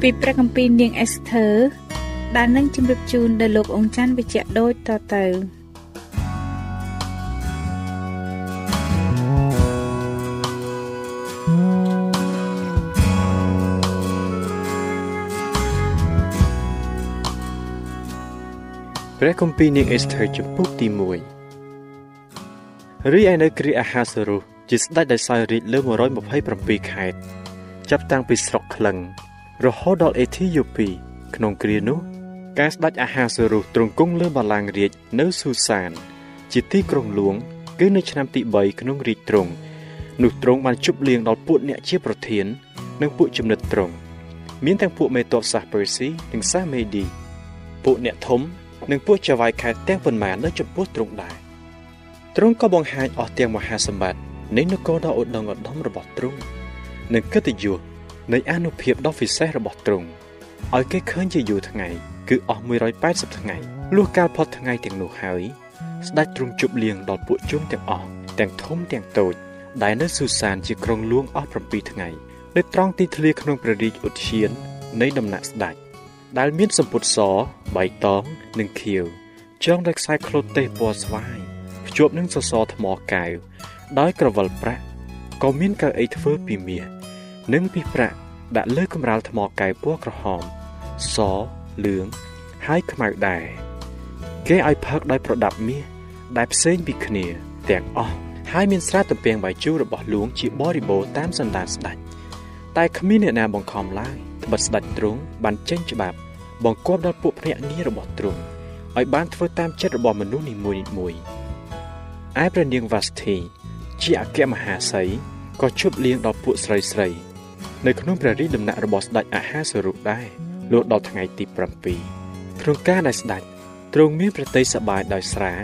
ពីព្រះគម្ពីរនាងអេសធើដែលនឹងជម្រាបជូនដល់លោកអង្ចាន់វិជ្ជៈដូចតទៅព្រះគម្ពីរនាងអេសធើចំពុកទី1រីឯនៅគ្រាអាហាសរុសជាស្ដេចដែលសោយរាជលើ127ខេត្តចាប់តាំងពីស្រុកក្លឹង រហូតដល់អេធីយ៉ូពីក្នុងគ្រានោះការស្ដេចអាហាសរុសទ្រង់គង់លើបល្ល័ង្ករាជនៅស៊ូសាន ជាទីក្រុងហ្លួង គឺនៅឆ្នាំទី3ក្នុងរាជទ្រង់នោះទ្រង់បានជប់លៀងដល់ពួកអ្នកជាប្រធាន និងពួកចំណិតទ្រង់មានទាំងពួកមេតបសាសពឺស៊ីនិងសាសមេឌីពួកអ្នកធំនិងពួកចៅហ្វាយខេត្តទាំងប៉ុន្មាននៅចំពោះទ្រង់ដែរទ្រង់ក៏បង្ហាញអស់ទាំងមហាសម្បត្តិនៃនគរដ៏ឧត្តមឧត្តមរបស់ទ្រង់និងកិត្តិយស នៃអនុភាពដ៏ពិសេសរបស់ទ្រង់ឲ្យគេឃើញជាយូរថ្ងៃគឺអស់180ថ្ងៃលុះកាលផុតថ្ងៃទាំងនោះហើយស្ដេចទ្រង់ជប់លៀងដល់ពួកជនទាំងអស់ទាំងធំទាំងតូចដែលនៅស៊ូសានជាក្រុងលួងអស់7ថ្ងៃនៅត្រង់ទីធ្លាក្នុងព្រះរាជឧទ្យាននៃដំណាក់ស្ដេចដែលមានសម្ពុតសបៃតងនិងខៀវចងដោយខ្សែក្លូតទេសពណ៌ស្វាយភ្ជាប់នឹងសសរថ្មកែវដោយក្រវិលប្រាក់ក៏មានកៅអីធ្វើពីមាស និងពីប្រាក់ដាក់លើកម្រាលថ្មកែវពណ៌ក្រហម សលឿងហើយខ្មៅដែរគេឲ្យផឹកដោយប្រដាប់មាសដែលផ្សេងពីគ្នា ទាំងអស់ហើយមានស្រាទំពាំងបាយជូររបស់លួងជាបរិបូរតាមសន្តានស្ដេចតែគ្មានអ្នកណាបង្ខំឡើយត្បិតស្ដេចទ្រង់បានចេញច្បាប់បង្គាប់ដល់ពួកភ្នាក់ងាររបស់ទ្រង់ឲ្យបានធ្វើតាមចិត្តរបស់មនុស្សនីមួយៗឯព្រះនាងវ៉ាស្ធីជាអគ្គមហាសីក៏ជប់លៀងដល់ពួកស្រីស្រី នៅក្នុងព្រះរាជដំណាក់របស់ស្ដេចអាហាសរុដែរលុះដល់ថ្ងៃទី7ក្នុងការដែលស្ដេចទ្រង់មានប្រតិសបាយដោយស្រា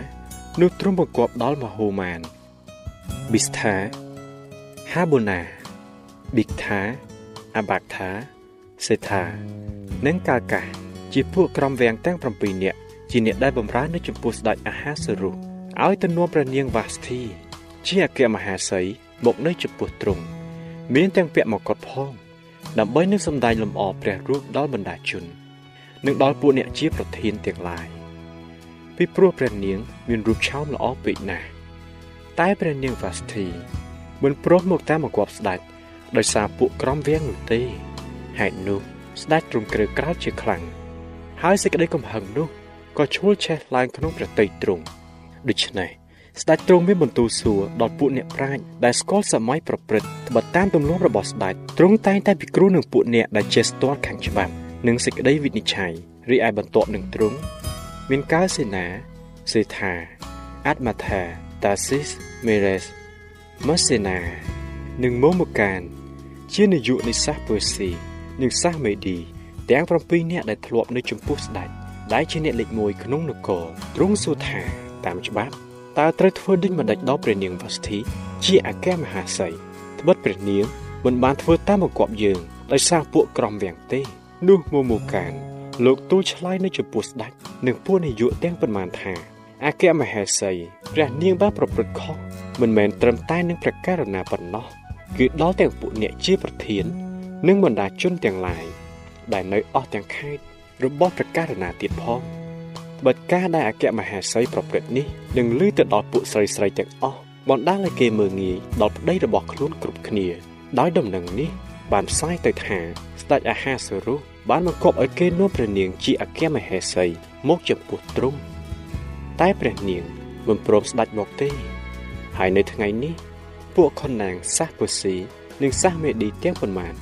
នោះទ្រង់បង្គាប់ដល់មហូម៉ានប៊ីស្ថាហាបូណាប៊ីកថាអាបាក់ថាសេថានិងកាកាសជាពួកក្រុមវាំងទាំង7នាក់ជាអ្នកដែលបម្រើនៅចំពោះស្ដេចអាហាសរុឲ្យទៅនាំព្រះនាងវ៉ាស្ធី ជាអគ្គមហាសីមកនៅចំពោះទ្រង់ មានទាំងពាក់មកុដផងដើម្បីនឹងសម្ដែងលំអព្រះរូបដល់បណ្ដាជន និងដល់ពួកអ្នកជាប្រធានទាំងឡាយពីព្រោះព្រះនាង មានរូបឆោមល្អពេកណាស់តែព្រះនាងវ៉ាស្ធីមិនព្រមមកតាមបង្គាប់ស្ដេចដោយសារពួកក្រុមវាំងនោះទេហេតុនោះស្ដេចទ្រង់ក្រើក្រោតជាខ្លាំងហើយសេចក្តីកំហឹងនោះក៏ឈួលឆេះឡើងក្នុងព្រះតីទ្រង់ដូច្នេះ ស្ដេចទ្រង់មានបន្ទូលសួរដល់ពួកអ្នកប្រាជ្ញដែលស្គាល់សម័យប្រព្រឹត្តត្បិតតាមទម្លាប់របស់ស្ដេចទ្រង់តែងតែពិគ្រោះនឹងពួកអ្នកដែលចេះស្ទាល់ខាងច្បាប់និងសេចក្តីវិនិច្ឆ័យរីឯបន្ទាប់នឹងទ្រង់មានកាលសេនាសេថាអាត់ម៉ាថាតាស៊ីសមេរេសម៉ាសេណានិងម៉ូម៉ូកាន ជានាយកនៃសាសពឺស៊ីនិងសាសមេឌីទាំង7នាក់ដែលធ្លាប់នៅចំពោះស្ដេចដែលជាអ្នកលេខ1ក្នុងនគរទ្រង់សួរថាតាមច្បាប់ តើត្រូវធ្វើដូចម្ដេចដល់ព្រះនាងវ៉ាស្ធី ជាអគ្គមហាសីត្បិតព្រះនាងមិនបានធ្វើតាមបង្គាប់យើងដោយសារពួកក្រុមវាំងទេ នោះមូមូកាន លោកទូលឆ្លើយនៅចំពោះស្ដេចនិងពួកនាយកទាំងប៉ុន្មានថាអគ្គមហេសីព្រះនាងបានប្រព្រឹត្តខុសមិនមែនត្រឹមតែនឹងព្រះករណាប៉ុណ្ណោះគឺដល់ទាំងពួកអ្នកជាប្រធាន និងបណ្ដាជនទាំងឡាយដែលនៅអស់ទាំងខេត្តរបស់ព្រះករណាទៀតផង បិទការដែលអគ្គមហេសីប្រព្រឹត្តនេះនឹងលឺទៅដល់ពួកស្រីស្រីទាំងអស់បណ្ដាលឲ្យគេមើងងាយដល់ប្តីរបស់ខ្លួនគ្រប់គ្នា ដោយដំណឹងនេះ បានផ្សាយទៅថាស្ដេចអាហាសរុបានបង្គាប់ឲ្យគេនាំព្រះនាងជាអគ្គមហេសីមកចំពោះទ្រង់តែព្រះនាងមិនព្រមស្ដេចមកទេ ហើយនៅថ្ងៃនេះ ពួកខុនណាងសាសពូស៊ីនិងសាសមេឌីទាំងប៉ុន្មាន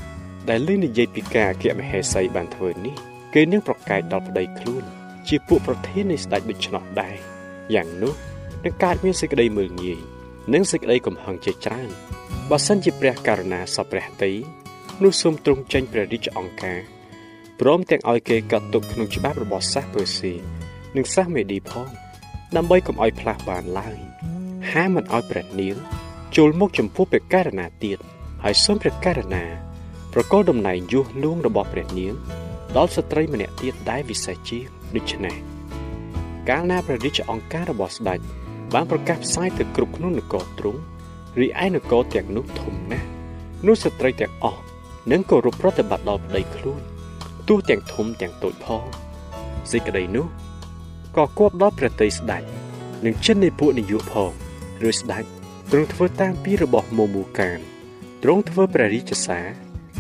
ដែលលើនិយាយពីការអគ្គមហេសីបានធ្វើនេះ គេនឹងប្រកែកដល់ប្តីខ្លួន ជាពួកប្រធាននៃស្ដេចដូច្នោះដែរយ៉ាងនោះនឹងកើតមានសេចក្តីមើលងាយនិងសេចក្តីកំហឹងជាច្រើនបើសិនជាព្រះករុណាសពព្រះតីនោះសូមទ្រង់ចេញព្រះរាជអង្គការព្រមទាំងឲ្យគេកត់ទុកក្នុងច្បាប់របស់សាសពើស៊ីនិងសាសមេឌីផងដើម្បីកុំឲ្យផ្លាស់បានឡើយហាមិនឲ្យព្រះនាងចូលមកចំពោះព្រះករណាទៀតហើយសូមព្រះករណាប្រកល់តំណែងយុះលួងរបស់ព្រះនាង ដល់ស្ត្រីម្នាក់ទៀតដែលវិសេសជាងដូច្នេះកាលណាព្រះរាជអង្គការរបស់ស្ដេចបានប្រកាសផ្សាយទៅគ្រប់ក្នុងនគរទ្រង់រីឯនគរទាំងនោះធំណាស់នោះស្ត្រីទាំងអស់នឹងគោរពប្រតិបត្តិដល់ប្តីខ្លួនទោះទាំងធំទាំងតូចផងសេចក្តីនោះក៏គប់ដល់ព្រះតីស្ដេចនិងចិននៃពួកនាយកផងឬស្ដេចទ្រង់ធ្វើតាមពីរបស់មមូកានទ្រង់ធ្វើព្រះរាជសារ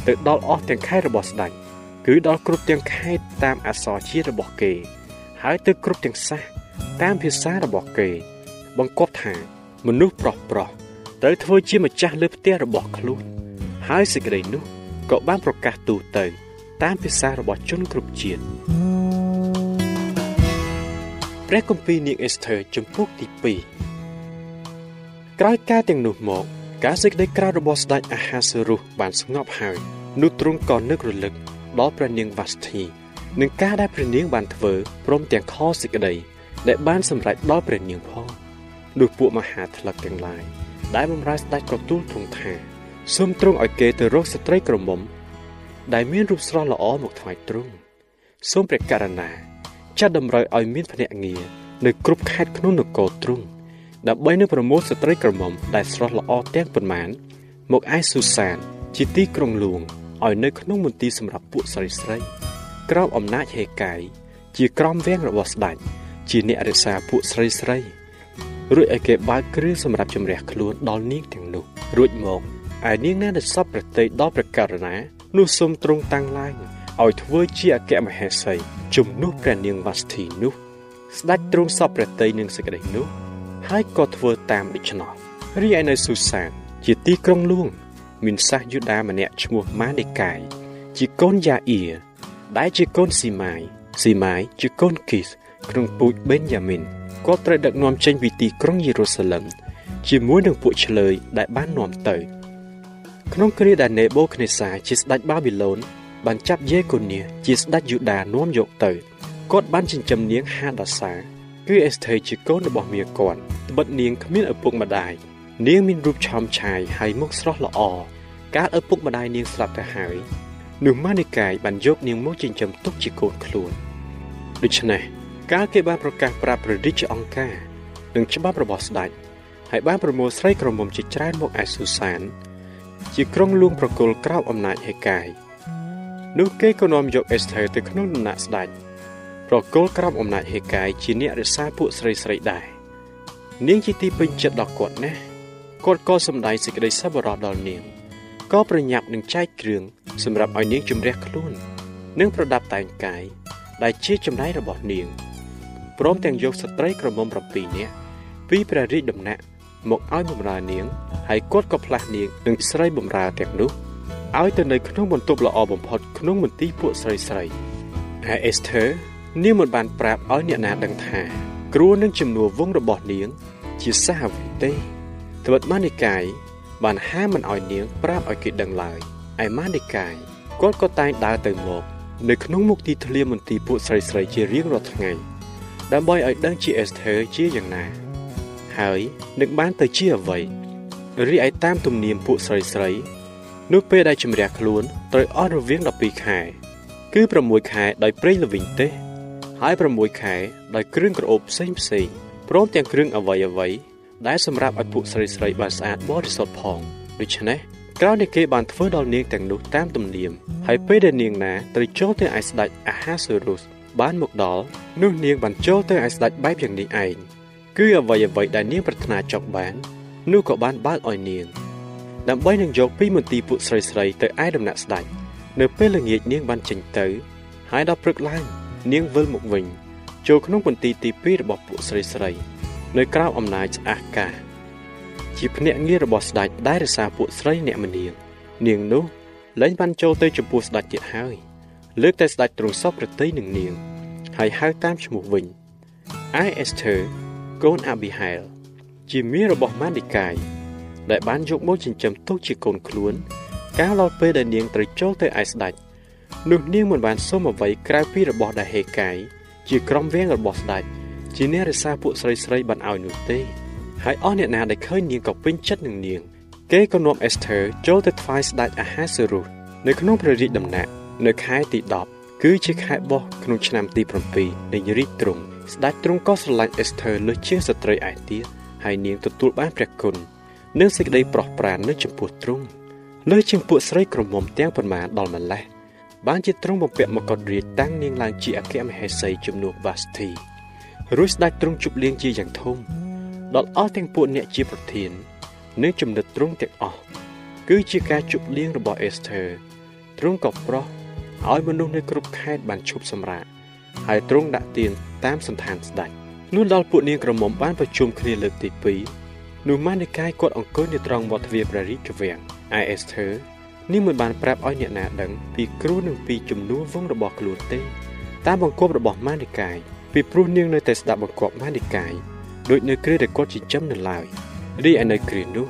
ទៅដល់អស់ទាំងខេត្តរបស់ស្ដេច គឺដល់គ្រប់ទាំងខេត្តតាមអសរជាតិរបស់គេ ហើយទៅគ្រប់ទាំងសាសតាមភាសារបស់គេ បង្គាប់ថា មនុស្សប្រុសប្រុសត្រូវធ្វើជាម្ចាស់លើផ្ទះរបស់ខ្លួនហើយសេចក្តីនោះក៏បានប្រកាសទូទៅ តាមភាសារបស់ជនគ្រប់ជាតិព្រះគម្ពីរនាងអេសធើជំពូកទី2ក្រោយការទាំងនោះមក ការសេចក្តីក្រោធរបស់ស្ដេចអាហាសេរុសបានស្ងប់ហើយនោះទ្រង់ក៏នឹករលឹក ដល់ព្រះនាងវ៉ាស្ធីនឹងការដែលព្រះនាងបានធ្វើព្រមទាំងខសេចក្តីដែលបានសម្រេចដល់ព្រះនាងផងនោះពួកមហាថ្លឹកទាំងឡាយដែលបម្រើស្ដេចក៏ទូលទ្រង់ថាសូមទ្រង់ឲ្យគេទៅរកស្ត្រីក្រមុំ ដែលមានរូបស្រស់ល្អមកថ្វាយទ្រង់សូមព្រះករណាចាត់តម្រូវឲ្យមានភ្នាក់ងារនៅគ្រប់ខេត្តក្នុងនគរទ្រង់ដើម្បីនឹងប្រមូលស្ត្រីក្រមុំដែលស្រស់ល្អទាំងប៉ុន្មាន មកឯស៊ូសាន ជាទីក្រុងលួង ឲ្យនៅក្នុងមន្ទីរសម្រាប់ពួកស្រីស្រីក្រោមអំណាចហេកាយជាក្រមវាំងរបស់ស្ដេចជាអ្នករក្សាពួកស្រីស្រីរួចឲ្យគេបើកគ្រឿងសម្រាប់ជំរះខ្លួនដល់នាងទាំងនោះរួចមកឯនាងណាដែលសពប្រតិដល់ព្រះករណានោះសូមទ្រង់តាំងឡើងឲ្យធ្វើជាអគ្គមហេសីជំនួសព្រះនាងវ៉ាស្ធីនោះស្ដេចទ្រង់សពប្រតិនឹងសេចក្តីនោះហើយក៏ធ្វើតាមដូច្នោះរីឯនៅស៊ូសានជាទីក្រុងលួង មានសាសយូដាម្នាក់ឈ្មោះម៉ានេកាយជាកូនយ៉ាអ៊ីដែលជាកូនស៊ីម៉ាយស៊ីម៉ាយជាកូនគីសក្នុងពូជបេនយ៉ាមីនគាត់ត្រូវដឹកនាំចេញពីទីក្រុងយេរូសាឡឹមជាមួយនឹងពួកឆ្លើយដែលបាននាំទៅ ក្នុងគ្រាដែលនេបូខនេសាជាស្ដេចបាប៊ីឡូនបានចាប់យេកូនីជាស្ដេចយូដានាំយកទៅគាត់បានចិញ្ចឹមនាងហាដាសា គឺអេសថេជាកូនរបស់មាគាត់ត្បិតនាងគ្មានឪពុកម្ដាយ នាងមានរូបឆោមឆាយហើយមុខស្រស់ល្អកាលឪពុកម្ដាយនាងស្លាប់ទៅហើយនោះម៉ានីកាយបានយកនាងមកចិញ្ចឹមទុកជាកូនខ្លួនដូច្នេះកាលគេបានប្រកាសប្រាប់ព្រះរាជអង្គការនឹងច្បាប់របស់ស្ដេចហើយបានប្រមូលស្រីក្រមុំជាច្រើនមកឯស៊ូសាន ជាក្រុងលួងប្រគល់ក្រោបអំណាចហេកាយនោះគេក៏នាំយកអេសថេទៅក្នុងដំណាក់ស្ដេចប្រគល់ក្រោបអំណាចហេកាយជាអ្នករក្សាពួកស្រីស្រីដែរនាងជាទីពេញចិត្តដល់គាត់ណាស់ គាត់ក៏សម្ដែងសេចក្តីសប្បុរសដល់នាងក៏ប្រញាប់នឹងចែកគ្រឿងសម្រាប់ឲ្យនាងជំរះខ្លួន និងប្រដាប់តែងកាយដែលជាចំណែករបស់នាងព្រមទាំងយកស្ត្រីក្រមុំ7នាក់ពីព្រះរាជដំណាក់មកឲ្យបម្រើនាងហើយគាត់ក៏ផ្លាស់នាងនឹងស្រីបម្រើទាំងនោះឲ្យទៅនៅក្នុងបន្ទប់ល្អបំផុតក្នុងមន្ទីរពួកស្រីស្រីហើយអេសធើនាងមិនបានប្រាប់ឲ្យអ្នកណាដឹងថា គ្រួនឹងជំនួសវងរបស់នាង ជាសាហាវទេ ត្បិតម៉ានិកាយបានហាមមិនឲ្យនាងប្រាប់ឲ្យគេដឹងឡើយឯម៉ានិកាយគាត់ក៏តែងដើរទៅមកនៅក្នុងមុខទីធ្លាមន្ទីរពួកស្រីស្រីជារៀងរាល់ថ្ងៃដើម្បីឲ្យដឹងជាអេសធើជាយ៉ាងណា ហើយនឹងបានទៅជាអ្វីរីឯតាមទំនៀមពួកស្រីស្រីនោះពេលដែលជំរះខ្លួនត្រូវអស់រវាង12ខែ គឺ6ខែដោយប្រេងល្វីងទេសហើយ6ខែដោយគ្រឿងក្រអូបផ្សេងផ្សេងព្រមទាំងគ្រឿងអវ័យអវ័យ ដែលសម្រាប់ឲ្យពួកស្រីស្រីបានស្អាតបរិសុទ្ធផងដូច្នេះក្រោយនេះគេបានធ្វើដល់នាងទាំងនោះតាមទំនៀមហើយពេលដែលនាងណាត្រូវចូលទៅឯស្ដេចអាហាសូរុសបានមកដល់នោះនាងបានចូលទៅឯស្ដេចបែបយ៉ាងនេះឯងគឺអ្វីអ្វីដែលនាងប្រាថ្នាចង់បាននោះក៏បានបើកឲ្យនាងដើម្បីនឹងយកពីមន្ទីរពួកស្រីស្រីទៅឯដំណាក់ស្ដេចនៅពេលល្ងាចនាងបានចេញទៅ ហើយដល់ព្រឹកឡើងនាងវិលមកវិញចូលក្នុងមន្ទីរទី2របស់ពួកស្រីស្រី នៅក្រៅអំណាចស្អាកាជាភ្នាក់ងាររបស់ស្ដេចដែលរក្សាពួកស្រីអ្នកមនាង នាងនោះលែងបានចូលទៅចំពោះស្ដេចទៀតហើយលើកតែស្ដេចទ្រង់សពប្រតិនឹងនាង ហើយហៅតាមឈ្មោះវិញ I Esther កូនអាប៊ីហែលជាមារបស់ម៉ាឌីកាយដែលបានយកមកចិញ្ចឹមទុកជាកូនខ្លួន កាលដល់ពេលដែលនាងត្រូវចូលទៅឯស្ដេចនោះនាងមិនបានសុំអ្វីក្រៅពីរបស់ដែលហេកាយជាក្រុមវាងរបស់ស្ដេច ជាអ្នករក្សាពួកស្រីស្រីបានឲ្យនោះទេហើយអស់អ្នកណាដែលឃើញនាងក៏ពេញចិត្តនឹងនាង គេក៏នាំអេសធើចូលទៅថ្វាយស្ដេចអាហាសេរុសនៅក្នុងព្រះរាជដំណាក់នៅខែទី10គឺជាខែបោះក្នុងឆ្នាំទី7នៃរាជទ្រង់ស្ដេចទ្រង់ក៏ស្រឡាញ់អេសធើលើសជាងស្ត្រីឯទៀតហើយនាងទទួលបានព្រះគុណនិងសេចក្តីប្រោះប្រាននៅចំពោះទ្រង់លើជាងពួកស្រីក្រមុំទាំងប៉ុន្មានដល់ម្លេះបានជាទ្រង់បំពាក់មកុដរាជតាំងនាងឡើងជាអគ្គមហេសីជំនួសវ៉ាស្ធី រួចស្ដេចទ្រង់ជប់លៀងជាយ៉ាងធំដល់អស់ទាំងពួកអ្នកជាប្រធាននិងចំណិតទ្រង់ទាំងអស់គឺជាការជប់លៀងរបស់អេសធើទ្រង់ក៏ប្រោះឲ្យមនុស្សនៅគ្រប់ខេត្តបានឈប់សម្រាកហើយទ្រង់ដាក់ទានតាមសន្តានស្ដេចនោះដល់ពួកនាងក្រមុំបានប្រជុំគ្នាលើកទី2នោះម៉ានិកាយគាត់អង្គុយនៅត្រង់មាត់ទ្វារព្រះរាជវាំងឯអេសធើនេះមិនបានប្រាប់ឲ្យអ្នកណាដឹងពីគ្រូនិងពីជំនួសវងរបស់ខ្លួនទេតាមបង្គាប់របស់ម៉ានិកាយ ពីព្រោះនាងនៅតែស្ដាប់បង្គាប់ម៉ានិកាយដូចនៅគ្រាដែលគាត់ចិញ្ចឹមនៅឡើយរីឯនៅគ្រានោះ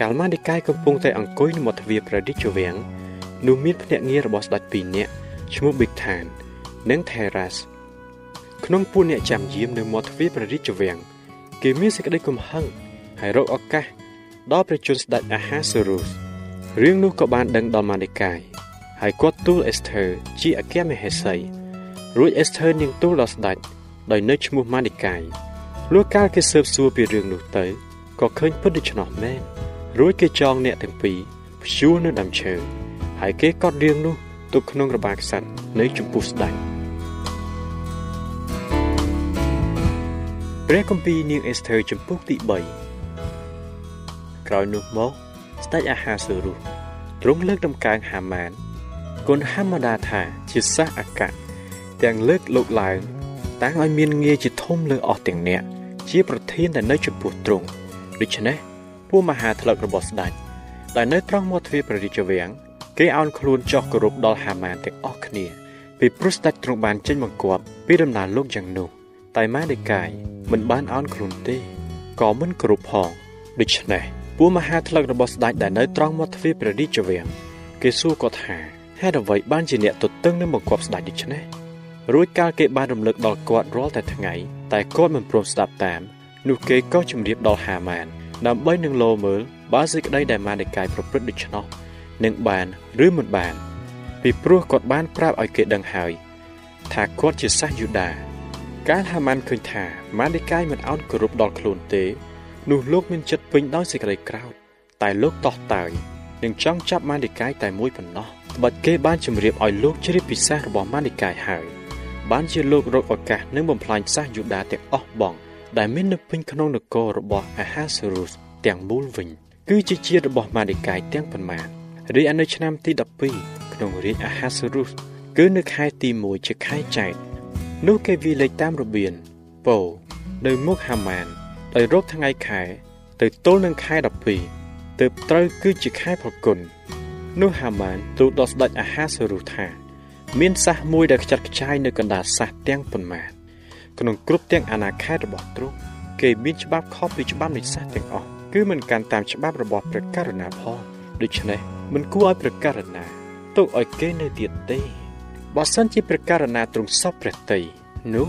កាលម៉ានិកាយកំពុងតែអង្គុយនៅមាត់ទ្វារព្រះរាជវាំងនោះមានភ្នាក់ងាររបស់ស្ដេចពីរនាក់ឈ្មោះប៊ីកថាន និងថេរ៉ាសក្នុងពួកអ្នកចាំយាមនៅមាត់ទ្វារព្រះរាជវាំងគេមានសេចក្តីកំហឹងហើយរកឱកាសដល់ព្រះជន្មស្ដេចអាហាសេរុសរឿងនោះក៏បានដឹងដល់ម៉ានីកាយហើយគាត់ទូលអេសធើជាអគ្គមហេសីរួចអេសធើនាងទូលដល់ស្ដេច ដោយនៅឈ្មោះម៉ានីកាយលុះកាលគេស៊ើបសួរពីរឿងនោះទៅក៏ឃើញពិតដូច្នោះមែនរួចគេចងអ្នកទាំងពីរព្យួរនៅដើមឈើហើយគេកត់រឿងនោះទុកក្នុងរបារខ្សាត់នៅចំពោះស្ដេចព្រះគម្ពីរនាងអេសធើចំពុកទី3ក្រោយនោះមកស្ដេចអាហាសូរុសទ្រង់លើកដំកើងហាម៉ានគុណហាម៉ាដាថាជាសះអកៈទាំងលើកលោកឡើង តាំងឲ្យមានងារជាធំលើអស់ទាំងអ្នកជាប្រធានដែលនៅចំពោះទ្រង់ដូច្នេះពួកមហាថ្លឹករបស់ស្ដេចដែលនៅត្រង់មាត់ទ្វារព្រះរាជវាំងគេអោនខ្លួនចុះគោរពដល់ហាម៉ានទាំងអស់គ្នា ពីព្រោះស្ដេចទ្រង់បានចេញបង្គាប់ពីដំណើរលោកយ៉ាងនោះតែម៉ាដេកាយមិនបានអោនខ្លួនទេក៏មិនគោរពផងដូច្នេះពួកមហាថ្លឹករបស់ស្ដេចដែលនៅត្រង់មាត់ទ្វារព្រះរាជវាំងគេសួរគាត់ថាហេតុអ្វីបានជាអ្នកទទឹងនឹងបង្គាប់ស្ដេចដូច្នេះ រួចកាលគេបានរំលឹកដល់គាត់រាល់តែថ្ងៃតែគាត់មិនព្រមស្ដាប់តាមនោះគេក៏ជម្រាបដល់ហាម៉ានដើម្បីនឹងលោមើលបើសេចក្តីដែលម៉ានិកាយប្រព្រឹត្តដូច្នោះនឹងបានឬមិនបាន ពីព្រោះគាត់បានប្រាប់ឲ្យគេដឹងហើយ ថាគាត់ជាសាសយូដាកាលហាម៉ានឃើញថាម៉ានិកាយមិនអោនគោរពដល់ខ្លួនទេ នោះលោកមានចិត្តពេញដោយសេចក្តីក្រោធតែលោកតោះតើយនឹងចង់ចាប់ម៉ានិកាយតែមួយប៉ុណ្ណោះត្បិតគេបានជម្រាបឲ្យលោកជ្រាបពិសាសរបស់ម៉ានិកាយហើយ បានជាលោករកឱកាសនឹងបំផ្លាញសាសយូដាទាំងអស់បង ដែលមាននៅពេញក្នុងនគររបស់អាហាសេរុសទាំងមូលវិញ គឺជាជាតិរបស់ម៉ាឌីកាយទាំងប៉ុន្មានរីឯនៅឆ្នាំទី12ក្នុងរាជអាហាសេរុសគឺនៅខែទី1ជាខែចែកនោះគេវិលេចតាមរបៀនពោនៅមុខហាម៉ានដោយរកថ្ងៃខែ ទៅទល់នឹងខែ12ទើបត្រូវគឺជាខែប្រគុណនោះហាម៉ានទូលដល់ស្ដេចអាហាសេរុសថា មានសះមួយដែលខ្ចាត់ខ្ចាយនៅកណ្ដាលសះទាំងប៉ុន្មានក្នុងគ្រប់ទាំងអាណាខេត្តរបស់ទ្រង់គេមានច្បាប់ខុសពីច្បាប់នៃសាសទាំងអស់គឺមិនកាន់តាមច្បាប់របស់ព្រះករុណាផងដូច្នេះមិនគួរឲ្យព្រះករុណាទុកឲ្យគេនៅទៀតទេបើសិនជាព្រះករុណាទ្រង់សពព្រះតីនោះ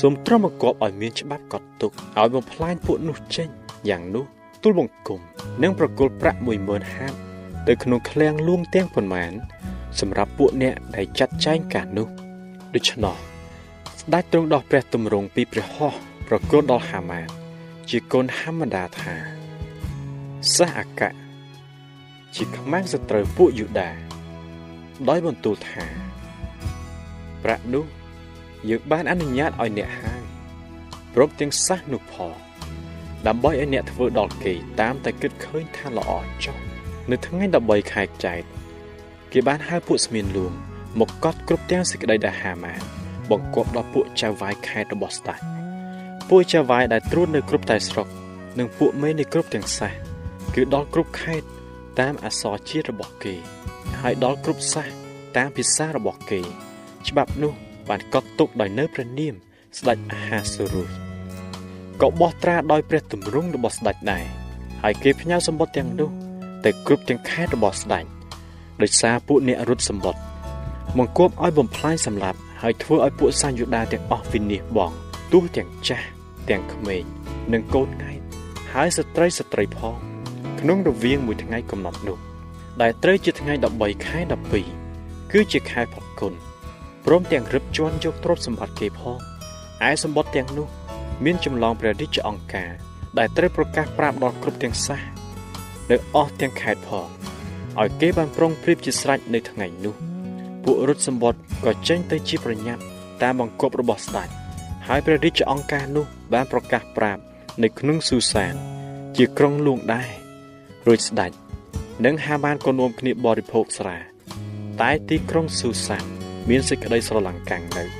សូមទ្រាំបង្គាប់ឲ្យមានច្បាប់កត់ទុកឲ្យបំផ្លាញពួកនោះចេញយ៉ាងនោះទូលបង្គំនិងប្រគល់ប្រាក់10000ហាតទៅក្នុងឃ្លាំងលួងទាំងប៉ុន្មាន សម្រាប់ពួកអ្នកដែលចាត់ចែងការនោះដូច្នោះស្ដេចទ្រង់ដោះព្រះទម្រង់ពីព្រះហស្ថប្រគល់ដល់ហាម៉ានជាកូនហាមដាថាសាសអកៈជាខ្មាំងសត្រូវពួកយូដា ដោយបន្ទូលថា ប្រាក់នោះយើងបានអនុញ្ញាតឲ្យអ្នកហើយព្រមទាំងសាសនោះផងដើម្បីឲ្យអ្នកធ្វើដល់គេតាមតែគិតឃើញថាល្អចុះនៅថ្ងៃ13ខែចែក គេបានហៅពួកស្មៀនលួងមកកត់គ្រប់ទាំងសេចក្តីដែលហាម៉ានបង្គាប់ដល់ពួកចៅវាយខេត្តរបស់ស្ដេចពួកចៅវាយដែលត្រួតនៅគ្រប់តែស្រុក និងពួកមេនៃគ្រប់ទាំងសាសគឺដល់គ្រប់ខេត្តតាមអសរជាតិរបស់គេ ហើយដល់គ្រប់សាសតាមភាសារបស់គេ ច្បាប់នោះបានកត់ទុកដោយនៅព្រះនាមស្ដេចអាហាសូរុសក៏បោះត្រាដោយព្រះទម្រង់របស់ស្ដេចដែរហើយគេផ្ញើសម្បត្តិទាំងនោះទៅគ្រប់ទាំងខេត្តរបស់ស្ដេច ដោយសារពួកអ្នករត់សម្បត្តិបង្គាប់ឲ្យបំផ្លាញសម្លាប់ហើយធ្វើឲ្យពួកសាយុដាទាំងអស់វិនិច្ឆ័យបងទោះទាំងចាស់ទាំងក្មេងនិងកូនង៉ែតហើយស្ត្រីស្ត្រីផង ក្នុងរវាងមួយថ្ងៃកំណត់នោះដែលត្រូវជាថ្ងៃ13ខែ12គឺជាខែផុតគុណព្រមទាំងរឹបជន់យកទ្រព្យសម្បត្តិគេផងឯសម្បត្តិទាំងនោះ មានចម្លងព្រះរាជអង្គការដែលត្រូវប្រកាសប្រាប់ដល់គ្រប់ទាំងសាសនៅអស់ទាំងខេត្តផង ឲ្យគេបានប្រុងប្រៀបជាស្រេចនៅថ្ងៃនោះពួករត់សម្បត្តិក៏ចេញទៅជាប្រញាប់តាមបង្គាប់របស់ស្ដេចហើយព្រះរាជអង្គការនោះបានប្រកាសប្រាប់នៅក្នុងស៊ូសាន ជាក្រុងលួងដែររួចស្ដេចនិងហាបានក៏នាំគ្នាបរិភោគស្រាតែទីក្រុងស៊ូសាន មានសេចក្តីស្រឡាំងកាំងនៅ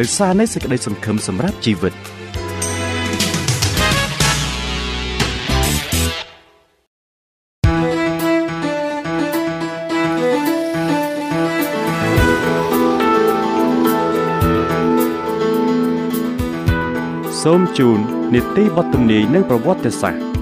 នៅសារនៃសេចក្តីសង្ឃឹមសម្រាប់ជីវិតសូមជូននីតិបទទំនាយនិងប្រវត្តិសាស្ត្រ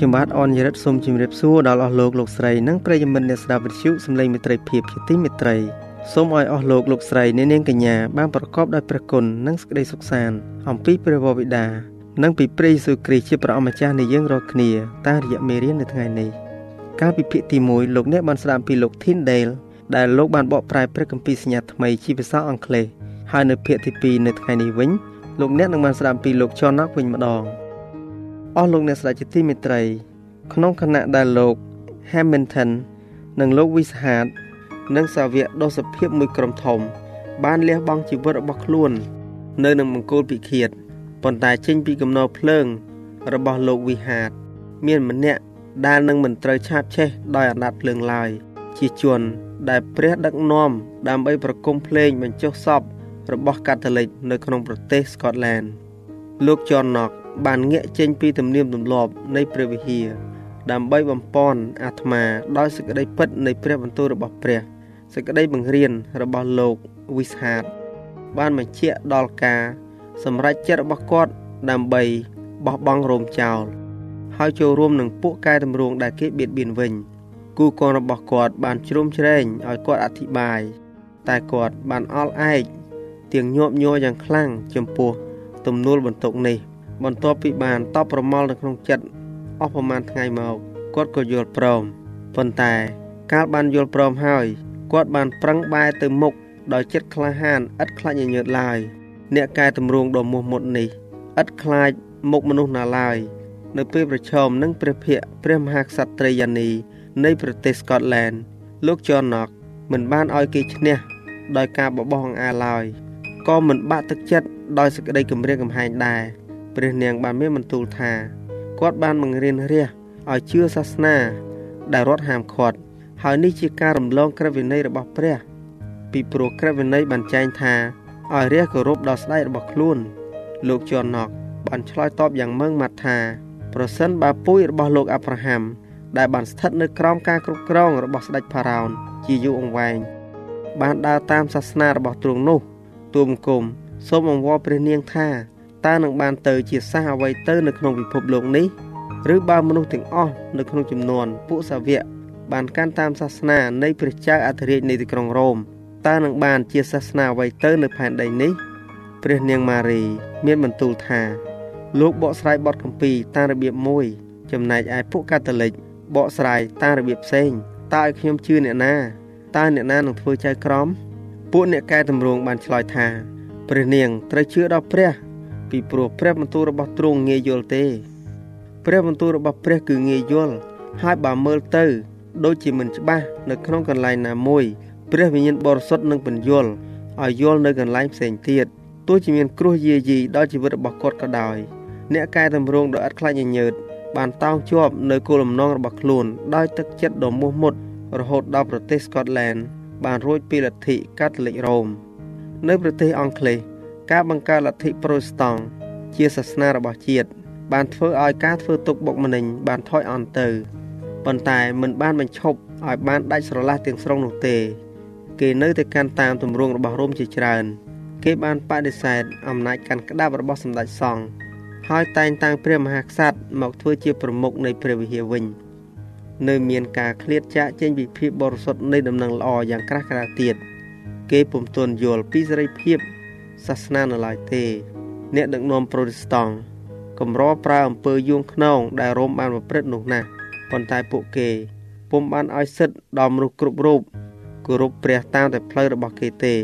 ខ្ញុំបាទអនយរិទ្ធសូមជម្រាបសួរដល់អស់លោកលោកស្រីនិងប្រិយមិត្តអ្នកស្ដាប់វិទ្យុសំឡេងមិត្តភាពជាទីមេត្រីសូមឲ្យអស់លោកលោកស្រីអ្នកនាងកញ្ញាបានប្រកបដោយព្រះគុណនិងសេចក្តីសុខសាន្តអំពីព្រះវរបិតានិងពីព្រះយេស៊ូវគ្រីស្ទជាព្រះអម្ចាស់នៃយើងរាល់គ្នាតាមរយៈមេរៀននៅថ្ងៃនេះកាលពីភាគទី1លោកអ្នកបានស្ដាប់ពីលោក Tyndale ដែលលោកបានបកប្រែព្រះគម្ពីរសញ្ញាថ្មីជាភាសាអង់គ្លេសហើយនៅភាគទី2នៅថ្ងៃនេះវិញលោកអ្នកនឹងបានស្ដាប់ពីលោក John Knox វិញម្ដង។ អស់លោកអ្នកស្ដេចជាទីមេត្រី ក្នុងគណៈដែលលោក Hamilton និងលោក Wishart និងសាវកដ៏សភាពមួយក្រុមធំ បានលះបង់ជីវិតរបស់ខ្លួន នៅនឹងមង្គលពិឃាតប៉ុន្តែចេញពីកំណោភ្លើង របស់លោក Wishart មានម្នាក់ដែលនឹងមិនត្រូវឆាបឆេះដោយអាណត្តិភ្លើងឡើយជាជនដែលព្រះដឹកនាំដើម្បីប្រគំភ្លេងបញ្ចុះសពរបស់កាតូលិកនៅក្នុងប្រទេសស្កតឡែនលោក John Knox បានងាកចេញពីទំនៀមទម្លាប់នៃព្រះវិហារដើម្បីបំពន់អាត្មាដោយសេចក្តីពិតនៃព្រះបន្ទូលរបស់ព្រះសេចក្តីបង្រៀនរបស់លោកវិសហាតបានបញ្ជាក់ដល់ការសម្រេចចិត្តរបស់គាត់ដើម្បីបោះបង់រោមចោលហើយចូលរួមនឹងពួកកែតម្រង់ដែលគេបៀតបៀនវិញគូកូនរបស់គាត់បានជ្រុំជ្រែងឲ្យគាត់អធិប្បាយតែគាត់បានអល់ឯកទាំងញាប់ញ័រយ៉ាងខ្លាំងចំពោះទំនួលបន្ទុកនេះ បន្ទាប់ពីបានតបប្រមល់នៅក្នុងចិត្តអស់ប្រមាណថ្ងៃមកគាត់ក៏យល់ព្រមប៉ុន្តែកាលបានយល់ព្រមហើយគាត់បានប្រឹងបែរទៅមុខដោយចិត្តក្លាហានឥតខ្លាចញញើតឡើយអ្នកកែតម្រង់ដ៏មោះមុតនេះឥតខ្លាចមុខមនុស្សណាឡើយនៅពេលប្រឈមនឹងព្រះភ័ក្ត្រព្រះមហាក្សត្រត្រីយ៉ានីនៃប្រទេសស្កតឡែនលោក John មិនបានឲ្យគេឈ្នះដោយការបបោះអង្អាឡើយក៏មិនបាក់ទឹកចិត្តដោយសេចក្តីគំរាមកំហែងដែរ ព្រះនាងបានមានបន្ទូលថាគាត់បានបង្រៀនរះឲ្យជឿសាសនា ដែលរដ្ឋហាមឃាត់ហើយនេះជាការរំលងក្រឹតវិន័យរបស់ព្រះ ពីព្រោះក្រឹតវិន័យបានចែងថាឲ្យរះគោរពដល់ស្ដេចរបស់ខ្លួន លោកជន់ណកបានឆ្លើយតបយ៉ាងម៉ឺងម៉ាត់ថាប្រសិនបើពូជរបស់លោកអាប់រ៉ាហាំដែលបានស្ថិតនៅក្រោមការគ្រប់គ្រងរបស់ស្ដេចផារ៉ោនជាយូរអង្វែងបានដើរតាមសាសនារបស់ទ្រង់នោះទូមគុំសូមអង្វរព្រះនាងថា តើនឹងបានទៅជាសះអ្វីទៅនៅក្នុងពិភពលោកនេះឬបើមនុស្សទាំងអស់នៅក្នុងចំនួនពួកសាវកបានកាន់តាមសាសនានៃព្រះចៅអធិរាជនៃទីក្រុងរ៉ូមតើនឹងបានជាសាសនាអ្វីទៅនៅផែនដីនេះព្រះនាងម៉ារី មានបន្ទូលថាលោកបកស្រាយបទគម្ពីរតាមរបៀបមួយ ចំណែកឯពួកកាតូលិកបកស្រាយតាមរបៀបផ្សេងតើឲ្យខ្ញុំជឿអ្នកណាតើអ្នកណានឹងធ្វើចៅក្រម ពួកអ្នកកែតម្រង់បានឆ្លើយថាព្រះនាងត្រូវជឿដល់ព្រះ ពីព្រោះព្រះបន្ទូលរបស់ទ្រង់ងាយយល់ទេ ព្រះបន្ទូលរបស់ព្រះគឺងាយយល់ហើយបើមើលទៅ ដូចជាមិនច្បាស់នៅក្នុងកន្លែងណាមួយ ព្រះវិញ្ញាណបរិសុទ្ធនឹងបញ្យល់ឲ្យយល់នៅកន្លែងផ្សេងទៀតទោះជាមានគ្រោះយាយីដល់ជីវិតរបស់គាត់ក៏ដោយ អ្នកកែតម្រង់ដ៏ឥតខ្លាចញញើតបានតោងជាប់នៅគោលបំណងរបស់ខ្លួនដោយទឹកចិត្តដ៏មោះមុតរហូតដល់ប្រទេសស្កតឡែនបានរួចពីលទ្ធិកាតូលិករ៉ូមនៅប្រទេសអង់គ្លេស ការបង្កើតលទ្ធិប្រូតស្តង់ជាសាសនារបស់ជាតិបានធ្វើឲ្យការធ្វើទុកបុកម្នេញបានថយអន់ទៅប៉ុន្តែមិនបានបញ្ឈប់ឲ្យបានដាច់ស្រឡះទាំងស្រុងនោះទេ គេនៅតែកាន់តាមទម្រង់របស់រ៉ូមជាច្រើន គេបានបដិសេធអំណាចកាន់ក្តាប់របស់សម្ដេចសង្ឃហើយតែងតាំងព្រះមហាក្សត្រមកធ្វើជាប្រមុខនៃព្រះវិហារវិញ នៅមានការឃ្លាតចាកចេញពីភាពបរិសុទ្ធនៃដំណឹងល្អយ៉ាងក្រាស់ក្រែលទៀតគេពុំទាន់យល់ពីសេរីភាព សាសនានៅឡើយទេ អ្នកដឹកនាំប្រូតេស្តង់កម្រប្រើអំពើយួងខ្នងដែលរ៉ូមបានប្រព្រឹត្តនោះណាស់ប៉ុន្តែពួកគេពុំបានឲ្យសិទ្ធដល់មនុស្សគ្រប់រូបគោរពព្រះតាមតែផ្លូវរបស់គេទេ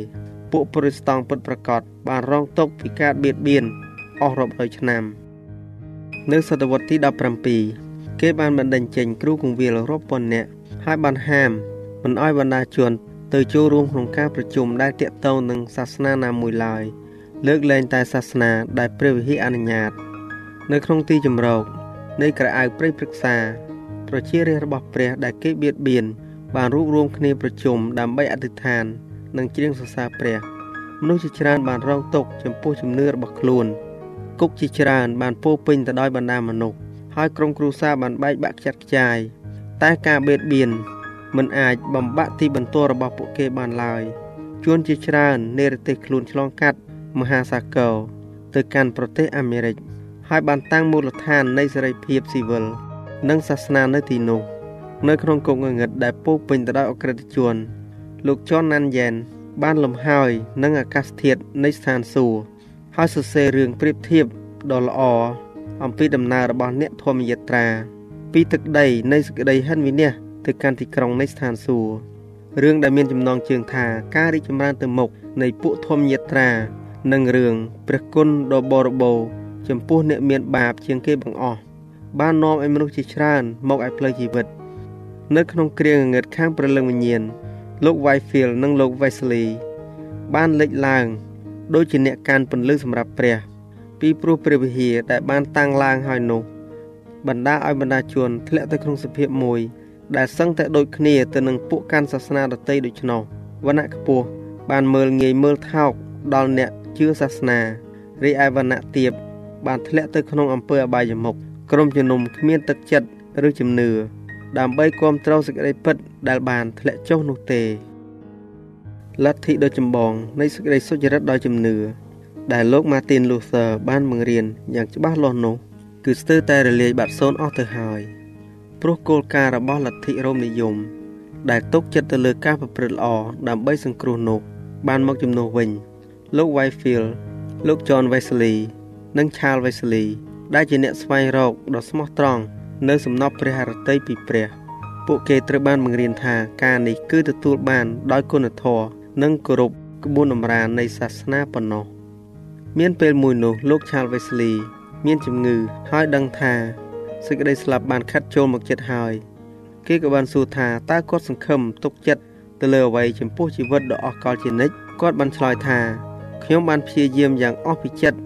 ពួកប្រូតេស្តង់ពិតប្រាកដបានរងទុក្ខពីការបៀតបៀនអស់រាប់រយឆ្នាំ នៅសតវត្សទី17គេបានបណ្ដេញចេញគ្រូគង្វាលរាប់ពាន់នាក់ហើយបានហាមមិនឲ្យបណ្ដាជន ទៅចូលរួមក្នុងការប្រជុំដែលតាក់ទងនឹងសាសនាណាមួយឡើយលើកលែងតែសាសនាដែលព្រះវិហារអនុញ្ញាត នៅក្នុងទីជំរកនៃក្រអៅព្រៃព្រឹក្សាប្រជារាស្ត្ររបស់ព្រះដែលគេបៀតបៀនបានរួបរวมគ្នាប្រជុំដើម្បីអធិដ្ឋាន និងច្រៀងសរសើរព្រះមនុស្សជាច្រើនបានរងទុក្ខចំពោះជំនឿរបស់ខ្លួនគុកជាច្រើនបានពោពេញទៅដោយបណ្ដាមនុស្សហើយក្រុមគ្រួសារបានបែកបាក់ខ្ចាត់ខ្ចាយតែការបៀតបៀន មិនអាចបំបាក់ទីបន្ទាល់របស់ពួកគេបានឡើយជួនជាច្រើននេរទេសខ្លួនឆ្លងកាត់មហាសាគរទៅកាន់ប្រទេសអាមេរិកហើយបានតាំងមូលដ្ឋាននៃសេរីភាពស៊ីវិលនិងសាសនានៅទីនោះនៅក្នុងគុកងងឹតដែលពោពេញទៅដោយអក្រិតជន លោកជនណាន់យ៉ែនបានលំហើយនឹងអាកាសធាតុនៃស្ថានសួគ៌ហើយសរសេររឿងប្រៀបធៀបដ៏ល្អអំពីដំណើររបស់អ្នកធម្មយាត្រា ពីទឹកដីនៃសេចក្តីហិនវិនិច្ឆ័យ ទៅកាន់ទីក្រុងនៃស្ថានសួគ៌រឿងដែលមានចំណងជើងថាការរីកចម្រើនទៅមុខនៃពួកធម្មយាត្រានិងរឿងព្រះគុណដ៏បរិបូរណ៍ចំពោះអ្នកមានបាបជាងគេបង្អស់បាននាំឲ្យមនុស្សជាច្រើនមកឲ្យផ្លូវជីវិត នៅក្នុងគ្រាងងឹតខាងព្រលឹងវិញ្ញាណលោក Whitefield និងលោក Wesley បានលេចឡើងដូចជាអ្នកកាន់ពន្លឺសម្រាប់ព្រះ ពីព្រោះព្រះវិហារដែលបានតាំងឡើងហើយនោះបណ្ដាឲ្យបណ្ដាជនធ្លាក់ទៅក្នុងសភាពមួយ ដែលសឹងតែដូចគ្នាទៅនឹងពួកកាន់សាសនាដទៃដូច្នោះវណ្ណៈខ្ពស់បានមើលងាយមើលថោកដល់អ្នកជឿសាសនារីឯវណ្ណៈទាបបានធ្លាក់ទៅក្នុងអំពើអបាយមុខក្រុមជំនុំគ្មានទឹកចិត្តឬជំនឿដើម្បីគ្រប់គ្រងសេចក្តីពិតដែលបានធ្លាក់ចុះនោះទេលទ្ធិដ៏ចម្បងនៃសេចក្តីសុចរិតដោយជំនឿដែលលោក Martin Luther បានបង្រៀនយ៉ាងច្បាស់លាស់នោះគឺស្ទើរតែរលាយបាត់សូន្យអស់ទៅហើយ ព្រោះគោលការណ៍របស់លទ្ធិរ៉ូមនិយម ដែលទុកចិត្តទៅលើការប្រព្រឹត្តល្អដើម្បីសង្គ្រោះនោះបានមកជំនួសវិញ លោក Whitefield លោក John Wesley និង Charles Wesley ដែលជាអ្នកស្វែងរកដ៏ស្មោះត្រង់នៅសំណពព្រះハរតីពីព្រះ ពួកគេត្រូវបានបង្រៀនថាការនេះគឺទទួលបានដោយគុណធម៌និងគោរពក្បួនតម្រានៃសាសនាប៉ុណ្ណោះមានពេលមួយនោះលោក Charles Wesley មានជំងឺហើយដឹងថា សេចក្តីស្លាប់បានខាត់ចូលមកចិត្តហើយគេក៏បានសួរថាតើគាត់សង្ឃឹមទុកចិត្តទៅលើអ្វីចំពោះជីវិតដ៏អស្ចារ្យជានិច្ចគាត់បានឆ្លើយថាខ្ញុំបានព្យាយាមយ៉ាងអស់ពីចិត្ត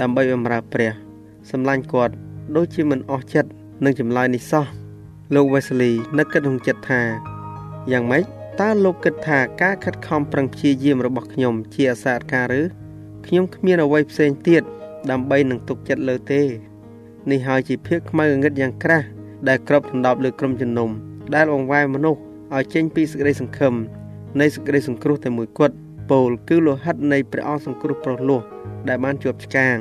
ដើម្បីបម្រើព្រះសម្លាញ់គាត់ដូចជាមិនអស់ចិត្តនឹងចម្លើយនេះសោះលោក Wesley នឹកគិតក្នុងចិត្តថាយ៉ាងម៉េចតើលោកគិតថាការខិតខំប្រឹងព្យាយាមរបស់ខ្ញុំជាអសារការឬខ្ញុំគ្មានអ្វីផ្សេងទៀតដើម្បីនឹងទុកចិត្តលើទេ នេះហើយជាភាពខ្មៅងងឹតយ៉ាងក្រាស់ដែលគ្របដណ្ដប់លើក្រុមជំនុំដែលបង្វែរមនុស្សឲ្យចេញពីសេចក្តីសង្ឃឹមនៃសេចក្តីសង្គ្រោះតែមួយគត់ពោលគឺលោហិតនៃព្រះអង្គសង្គ្រោះប្រុសលោះដែលបានជាប់ឆ្កាង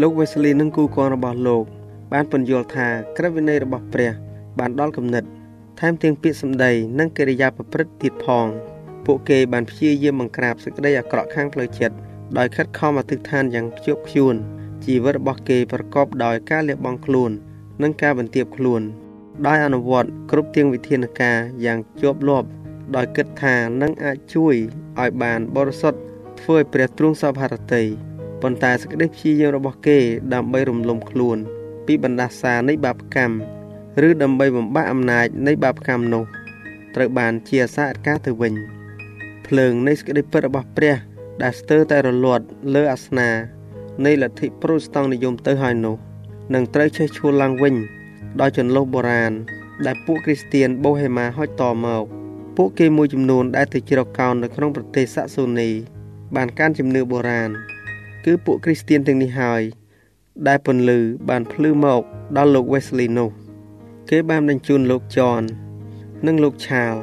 លោក Wesley និងគូកងរបស់លោក បានពន្យល់ថាក្រឹតវិន័យរបស់ព្រះ បានដល់គំនិតថែមទាំងពាក្យសម្ដីនិងកិរិយាប្រព្រឹត្តទៀតផង ពួកគេបានព្យាយាមបង្ក្រាបសេចក្តីអាក្រក់ខាងផ្លូវចិត្តដោយខិតខំអធិដ្ឋានយ៉ាងខ្ជាប់ខ្ជួន ជីវិតរបស់គេប្រកបដោយការលះបង់ខ្លួន និងការបន្ទាបខ្លួនដោយអនុវត្តគ្រប់ទាំងវិធានការយ៉ាងជាប់លាប់ដោយគិតថានឹងអាចជួយឲ្យបានបរិសុទ្ធធ្វើឲ្យព្រះទ្រង់សពហរតីប៉ុន្តែសេចក្តីព្យាយាមរបស់គេ ដើម្បីរំលំខ្លួន ពីបណ្ដាសានៃបាបកម្មឬដើម្បីបំបាក់អំណាចនៃបាបកម្មនោះត្រូវបានជាអសាអការទៅវិញភ្លើងនៃសេចក្តីពិតរបស់ព្រះដែលស្ទើរតែរលត់លើអាសនា នៃលទ្ធិប្រូតស្តង់និយមទៅហើយនោះនឹងត្រូវឆេះឈួលឡើងវិញដោយចន្លោះបុរាណដែលពួកគ្រីស្ទៀនបូហេម៉ាហុចតមកពួកគេមួយចំនួនដែលទៅជ្រកកោននៅក្នុងប្រទេសសាក់សូនី បានកាន់ជំនឿបុរាណគឺពួកគ្រីស្ទៀនទាំងនេះហើយដែលពន្លឺបានភ្លឺមកដល់លោក Wesley នោះគេបានបញ្ជូនលោក John និងលោក Charles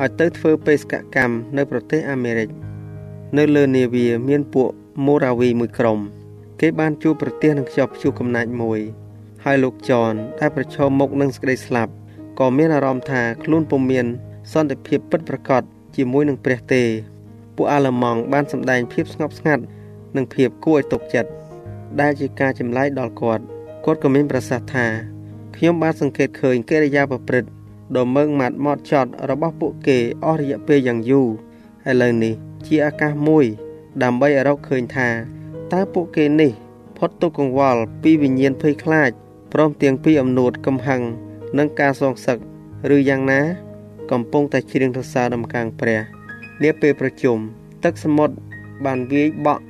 ឲ្យទៅធ្វើបេសកកម្មនៅប្រទេសអាមេរិកនៅលើនាវាមានពួកម៉ូរ៉ាវីមួយក្រុម គេបានជួបប្រទេសនឹងខ្ជាប់ខ្ជួកំណាចមួយ ហើយលោកចនដែលប្រឈមមុខនឹងសេចក្តីស្លាប់ក៏មានអារម្មណ៍ថាខ្លួនពុំមាន សន្តិភាពពិតប្រាកដជាមួយនឹងព្រះទេ ពួកអាល្លឺម៉ង់បានសម្ដែងភាពស្ងប់ស្ងាត់និងភាពគួរឲ្យទុកចិត្តដែលជាការចម្លែកដល់គាត់គាត់ក៏មានប្រសាសន៍ថាខ្ញុំបានសង្កេតឃើញកិរិយាប្រព្រឹត្តដ៏មើងម៉ាត់ម៉ត់ចត់របស់ពួកគេអស់រយៈពេលយ៉ាងយូរឥឡូវនេះជាឱកាសមួយ ដើម្បីឲ្យរកឃើញថា តើពួកគេនេះផុតទុកកង្វល់ពីវិញ្ញាណភ័យខ្លាចព្រមទាំងពីអំនួតកំហឹងនិងការសងសឹកឬយ៉ាងណា កំពុងតែច្រៀងសរសើរដំកើងព្រះនាពេលប្រជុំទឹកសមុទ្របានវាយបក់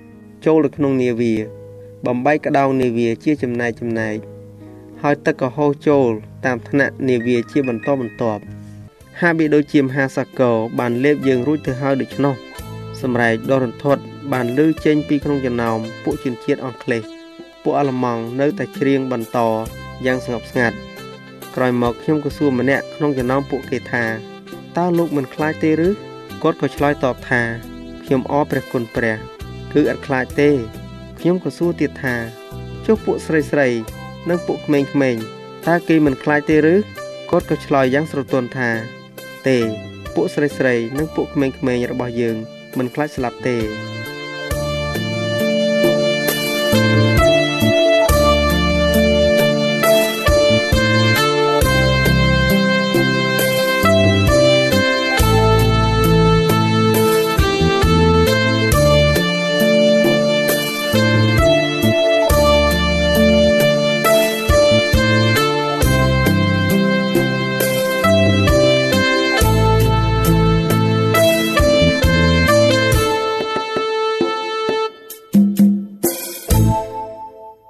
ចូលទៅក្នុងនាវា បំបីក្តោងនាវាជាចំណែកចំណែកហើយទឹកក៏ហូរចូល តាមថ្នាក់នាវាជាបន្តបន្ទាប់ហាក់បីដូចជាមហាសាគរបានលេបយើងរួចទៅហើយដូច្នោះសម្រែកដ៏រន្ធត់ បានលើចេញពីក្នុងចំណោមពួកជនជាតិអង់គ្លេសពួកអាល្លឺម៉ង់នៅតែច្រៀងបន្តយ៉ាងស្ងប់ស្ងាត់ក្រោយមកខ្ញុំក៏សួរម្នាក់ក្នុងចំណោមពួកគេថាតើលោកមិនខ្លាចទេឬគាត់ក៏ឆ្លើយតបថាខ្ញុំអរព្រះគុណព្រះ គឺអត់ខ្លាចទេខ្ញុំក៏សួរទៀតថាចុះពួកស្រីស្រី និងពួកក្មេងៗតើគេមិនខ្លាចទេឬគាត់ក៏ឆ្លើយយ៉ាងស្រទន់ថា ទេ ពួកស្រីស្រី និងពួកក្មេងៗរបស់យើងមិនខ្លាចស្លាប់ទេ